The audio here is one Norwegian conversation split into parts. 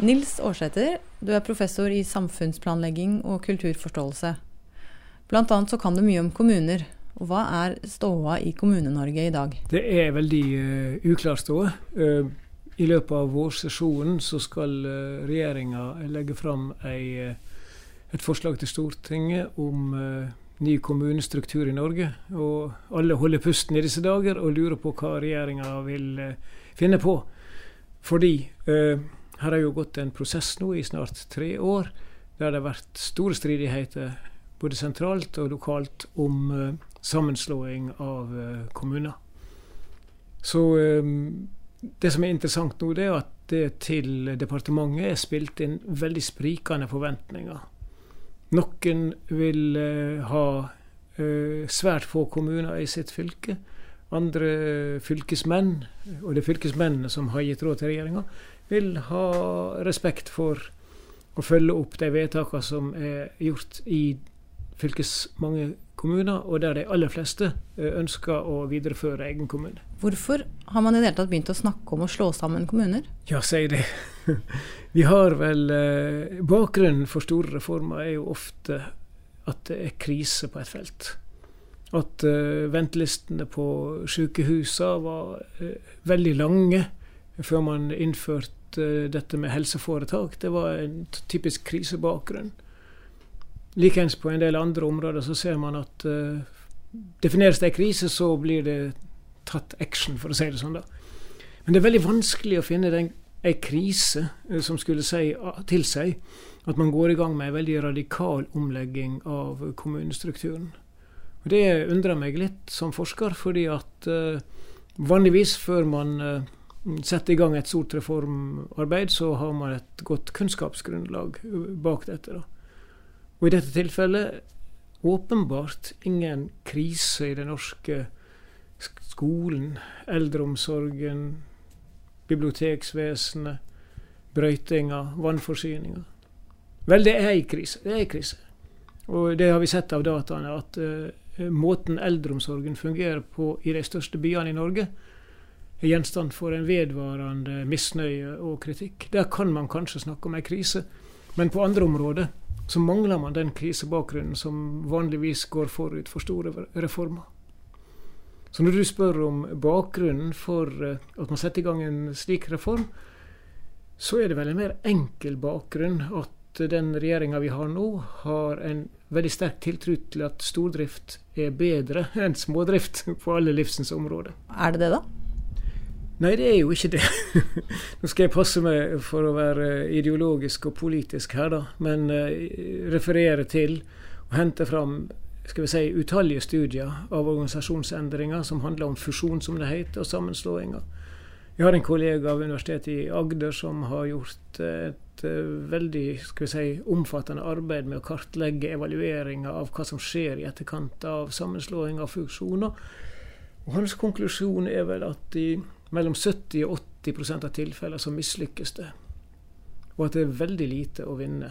Nils Aarsæter, du er professor i samfunnsplanlegging og kulturforståelse. Blant annet så kan du mye om kommuner. Og hva er ståa i Kommune-Norge i dag? Det er veldig uh, uklar ståe. Uh, I løpet av vårsesjonen så skal uh, regjeringa legge fram ei, et forslag til Stortinget om ny kommunestruktur i Norge. Og alle holder pusten i disse dager og lurer på hva regjeringa vil finne på. Fordi her har jo gått en prosess nå i snart tre år, der det har vært store stridigheter både sentralt og lokalt om uh, sammenslåing av uh, kommuner. Så um, det som er interessant nå, det er at det til departementet er spilt inn veldig sprikende forventninger. Noen vil uh, ha svært få kommuner i sitt fylke. Andre fylkesmenn, og det er fylkesmennene som har gitt råd til regjeringa, vil ha respekt for å følge opp de vedtakene som er gjort i fylkesmange kommuner, og der de aller fleste eh, ønsker å videreføre egen kommune. Hvorfor har man i det hele tatt begynt å snakke om å slå sammen kommuner? Ja, si det. Vi har vel eh, Bakgrunnen for store reformer er jo ofte at det er krise på et felt. At uh, ventelistene på sykehusene var veldig lange før man innførte uh, dette med helseforetak. Det var en typisk krisebakgrunn. Likeens på en del andre områder så ser man at uh, defineres det en krise, så blir det tatt action, for å si det sånn. da. Men det er veldig vanskelig å finne den, en krise uh, som skulle si, uh, tilsi at man går i gang med en veldig radikal omlegging av kommunestrukturen. Og Det undrer meg litt som forsker, fordi at vanligvis før man setter i gang et stort reformarbeid, så har man et godt kunnskapsgrunnlag bak dette. da. Og i dette tilfellet åpenbart ingen krise i den norske skolen, eldreomsorgen, biblioteksvesenet, brøytinga, vannforsyninga. Vel, det er ei krise. Det er ei krise. Og det har vi sett av dataene, at uh, måten eldreomsorgen fungerer på i de største byene i Norge, er gjenstand for en vedvarende misnøye og kritikk. Der kan man kanskje snakke om ei krise, men på andre områder så mangler man den krisebakgrunnen som vanligvis går forut for store reformer. Så når du spør om bakgrunnen for eh, at man setter i gang en slik reform, så er det vel en mer enkel bakgrunn at den regjeringa vi har nå, har en veldig sterk tiltro til at stordrift er bedre enn smådrift på alle livsens områder. Er det det, da? Nei, det er jo ikke det. Nå skal jeg passe meg for å være ideologisk og politisk her, da. Men uh, referere til og hente fram skal vi si, utallige studier av organisasjonsendringer som handler om fusjon, som det heter, og sammenslåinger. Jeg har en kollega av Universitetet i Agder som har gjort et uh, veldig skal vi si, omfattende arbeid med å kartlegge evalueringer av hva som skjer i etterkant av sammenslåing av funksjoner. Og hans konklusjon er vel at i mellom 70 og 80 av tilfellene så mislykkes det. Og at det er veldig lite å vinne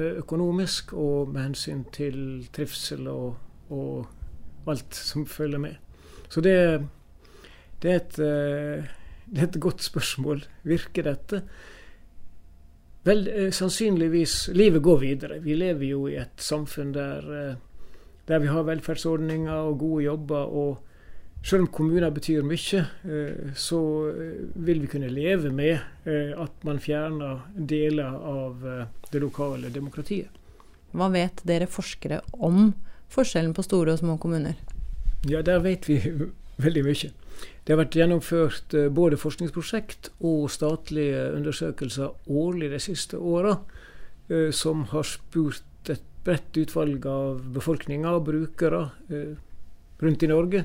økonomisk og med hensyn til trivsel og, og alt som følger med. Så det, det, er et, det, er et, godt spørsmål. Virker dette? Vel, sannsynligvis Livet går videre. Vi lever jo i et samfunn der, der vi har velferdsordninger og gode jobber. og selv om kommuner betyr mye, eh, så eh, vil vi kunne leve med eh, at man fjerner deler av det lokale demokratiet. Hva vet dere forskere om forskjellen på store og små kommuner? Ja, Der vet vi veldig mye. Det har vært gjennomført både forskningsprosjekt og statlige undersøkelser årlig de siste åra, som har spurt et bredt utvalg av befolkninga og brukere rundt i Norge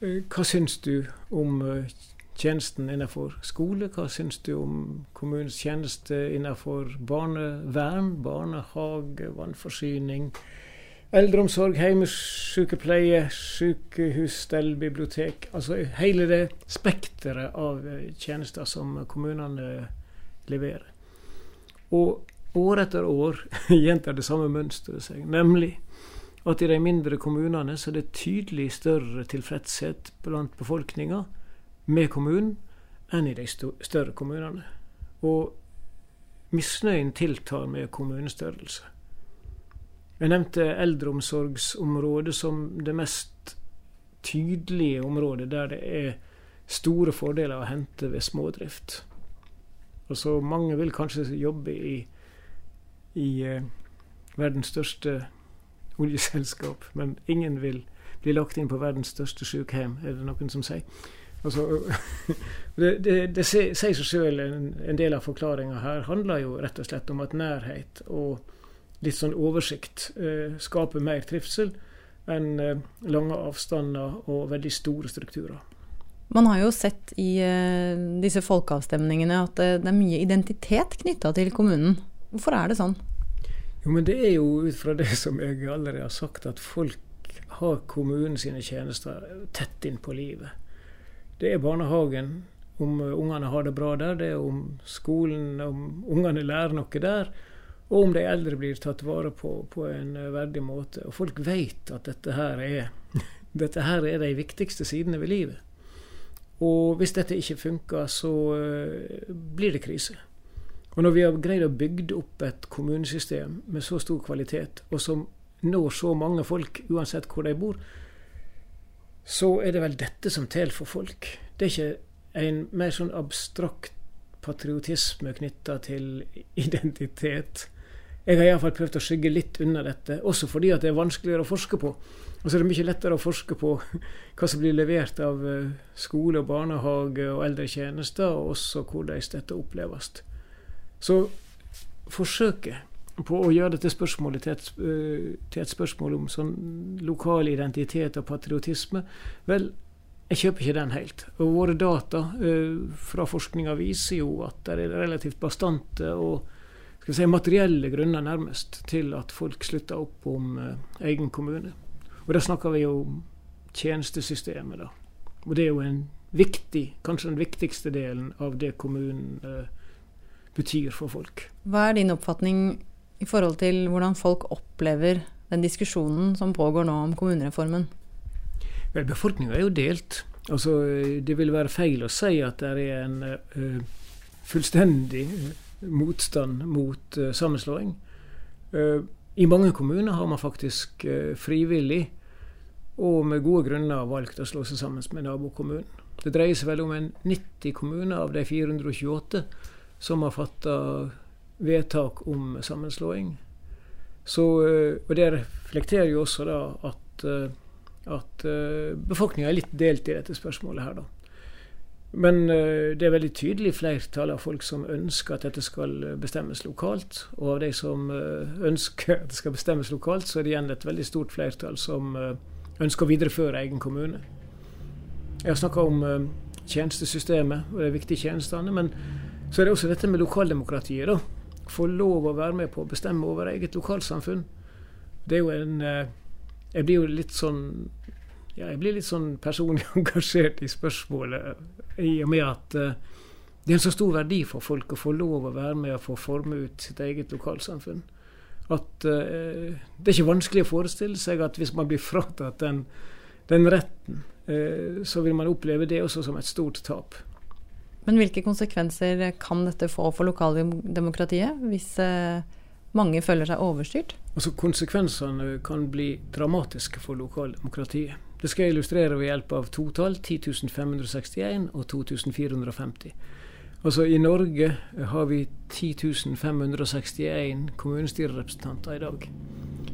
hva syns du om eh, tjenesten innenfor skole? Hva syns du om kommunens tjeneste innenfor barnevern, barnehage, vannforsyning, eldreomsorg, hjemmesykepleie, sykehus, stell, bibliotek? Altså hele det spekteret av eh, tjenester som kommunene leverer. Og år etter år gjentar det samme mønsteret seg, nemlig at i de mindre kommunene så er det tydelig større tilfredshet blant befolkninga med kommunen enn i de større kommunene. Og misnøyen tiltar med kommunestørrelse. Jeg nevnte eldreomsorgsområdet som det mest tydelige området der det er store fordeler å hente ved smådrift. Altså, mange vil kanskje jobbe i, i eh, verdens største oljeselskap, men ingen vil bli lagt inn på verdens største sykehjem, er det noen som sier. Altså, det, det, det, sier seg sjøl en, en, del av forklaringa her handler jo rett og slett om at nærhet og litt sånn oversikt eh, skaper mer trivsel enn eh, lange avstander og veldig store strukturer. Man har jo sett i eh, disse folkeavstemningene at eh, det er mye identitet knytta til kommunen. Hvorfor er det sånn? Jo, men Det er jo ut fra det som jeg allerede har sagt, at folk har kommunen sine tjenester tett inn på livet. Det er barnehagen, om ungene har det bra der. Det er om skolen, om ungene lærer noe der. Og om de eldre blir tatt vare på på en verdig måte. Og folk vet at dette her er, dette her er de viktigste sidene ved livet. Og hvis dette ikke funker, så uh, blir det krise. Og når vi har greid å bygge opp et kommunesystem med så stor kvalitet, og som når så mange folk uansett hvor de bor, så er det vel dette som teller for folk. Det er ikke en mer sånn abstrakt patriotisme knytta til identitet. Jeg har iallfall prøvd å skygge litt unna dette, også fordi at det er vanskeligere å forske på. Og så er det mye lettere å forske på hva som blir levert av eh, skole, og barnehage og eldretjenester, og også hvordan dette oppleves. Så forsøket på å gjøre dette spørsmålet til et, eh, til et spørsmål om sånn lokal identitet og patriotisme, vel, jeg kjøper ikke den helt. Og våre data uh, fra forskninga viser jo at det er relativt bastante og skal vi si, materielle grunner nærmest til at folk slutter opp om uh, egen kommune. Og da snakker vi jo om tjenestesystemet, da. Og det er jo en viktig, kanskje den viktigste delen av det kommunen betyr for folk. Hva er din oppfatning i forhold til hvordan folk opplever den diskusjonen som pågår nå om kommunereformen? Vel, Befolkninga er jo delt. Altså, Det vil være feil å si at det er en uh, fullstendig motstand mot uh, sammenslåing. Uh, I mange kommuner har man faktisk frivillig og med gode grunner valgt å slå seg sammen med nabokommunen. Det dreier seg vel om en 90 kommuner av de 428 som har fatta vedtak om sammenslåing. Så, eh, og det reflekterer jo også da at, eh, at eh, befolkninga er litt delt i dette spørsmålet her, da. Men det er veldig tydelig flertall av folk som ønsker at dette skal bestemmes lokalt. Og av de som ønsker at det skal bestemmes lokalt, så er det igjen et veldig stort flertall som ønsker å videreføre egen kommune. Jeg har snakka om tjenestesystemet og de viktige tjenestene. Men så er det også dette med lokaldemokratiet. da. Få lov å være med på å bestemme over eget lokalsamfunn. Det er jo en uh, Jeg blir jo litt sånn ja, jeg blir litt sånn personlig engasjert i spørsmålet i og med at uh, det er en så stor verdi for folk å få lov å være med og få forme ut sitt eget lokalsamfunn at uh, det er ikke vanskelig å forestille seg at hvis man blir fratatt den, den retten, uh, så vil man oppleve det også som et stort tap. Men hvilke konsekvenser kan dette få for lokaldemokratiet, hvis uh, mange føler seg overstyrt? Altså Konsekvensene kan bli dramatiske for lokaldemokratiet. Det skal jeg illustrere ved hjelp av to tall, 10.561 og 2450. Altså I Norge har vi 10.561 kommunestyrerepresentanter i dag.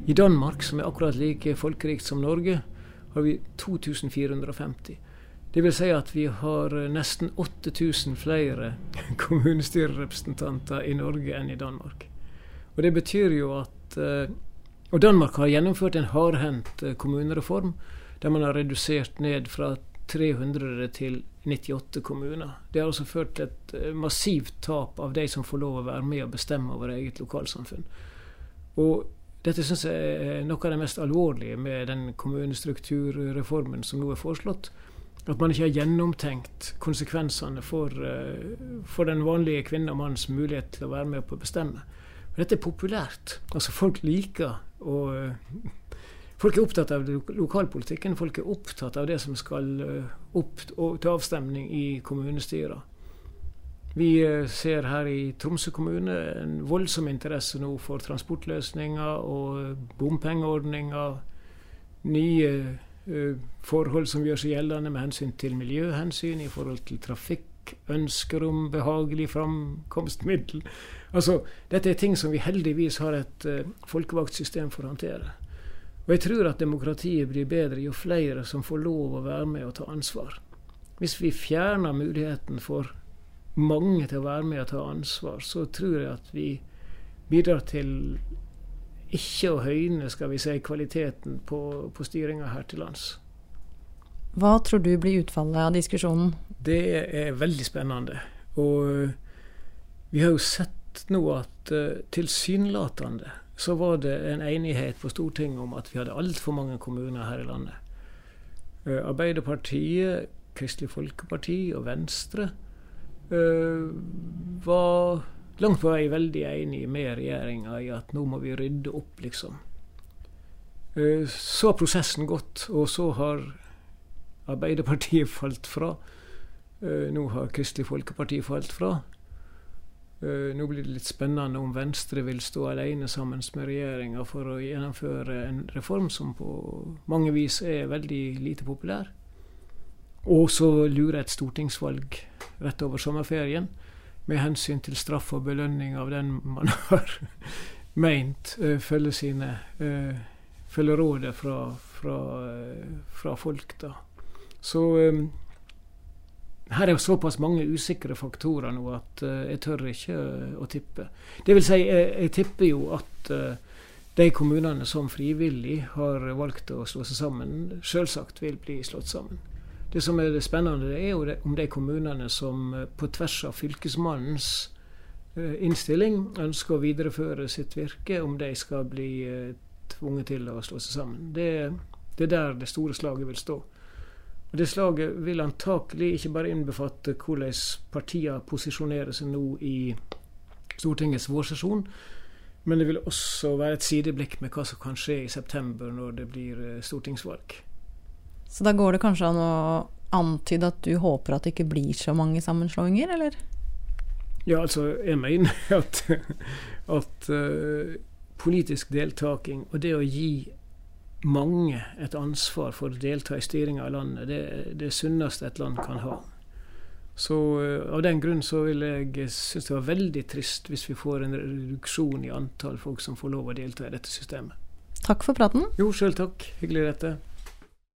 I Danmark, som er akkurat like folkerikt som Norge, har vi 2450. Det vil si at vi har nesten 8000 flere kommunestyrerepresentanter i Norge enn i Danmark. Og det betyr jo at eh, Og Danmark har gjennomført en hardhendt eh, kommunereform, der man har redusert ned fra 300 til 98 kommuner. Det har også ført til et eh, massivt tap av de som får lov å være med og bestemme over eget lokalsamfunn. Og dette syns jeg er noe av det mest alvorlige med den kommunestrukturreformen som nå er foreslått. At man ikke har gjennomtenkt konsekvensene for, eh, for den vanlige kvinne og manns mulighet til å være med på å bestemme. Men dette er populært. Altså Folk liker å Folk er opptatt av lokalpolitikken. Folk er opptatt av det som skal eh, opp til avstemning i kommunestyret. Vi ser her i Tromsø kommune en voldsom interesse nå for transportløsninger og bompengeordninger. Nye forhold som gjør seg gjeldende med hensyn til miljøhensyn i forhold til trafikk, ønsker om behagelig framkomstmiddel. Altså, dette er ting som vi heldigvis har et uh, folkevalgt system for å håndtere. Og jeg tror at demokratiet blir bedre jo flere som får lov å være med og ta ansvar. Hvis vi fjerner muligheten for mange til å være med og ta ansvar, så tror jeg at vi bidrar til ikke å høyne skal vi si, kvaliteten på, på styringa her til lands. Hva tror du blir utfallet av diskusjonen? Det er veldig spennende. Og vi har jo sett nå at uh, tilsynelatende så var det en enighet på Stortinget om at vi hadde altfor mange kommuner her i landet. Uh, Arbeiderpartiet, Kristelig Folkeparti og Venstre var langt på vei veldig enig med regjeringa i at nå må vi rydde opp, liksom. Uh, så har prosessen gått, og så har Arbeiderpartiet falt fra. nå har Kristelig Folkeparti falt fra. Uh, nå blir det litt spennende om Venstre vil stå alene sammen med regjeringa for å gjennomføre en reform som på mange vis er veldig lite populær. Og så lurer et stortingsvalg rett over sommerferien med hensyn til straff og belønning av den man har meint uh, følger sine uh, rådet fra, fra, fra folk. da. Så her er jo såpass mange usikre faktorer nå at jeg tør ikke å tippe. Det vil si, jeg, jeg tipper jo at de kommunene som frivillig har valgt å slå seg sammen, selvsagt vil bli slått sammen. Det som er det spennende, det er jo det, om de kommunene som på tvers av fylkesmannens innstilling ønsker å videreføre sitt virke, om de skal bli tvunget til å slå seg sammen. Det, det er der det store slaget vil stå. Og Det slaget vil antakelig ikke bare innbefatte hvordan partiene posisjonerer seg nå i Stortingets vårsesjon, men det vil også være et sideblikk med hva som kan skje i september når det blir eh, stortingsvalg. Så da går det kanskje an å antyde at du håper at det ikke blir så mange sammenslåinger, eller? Ja, altså, jeg mener at, at uh, politisk deltaking og det å gi mange et ansvar for å delta i styringa av landet. Det er det sunneste et land kan ha. Så uh, Av den grunn så vil jeg synes det var veldig trist hvis vi får en reduksjon i antall folk som får lov å delta i dette systemet. Takk for praten. Jo, sjøl takk. Hyggelig dette.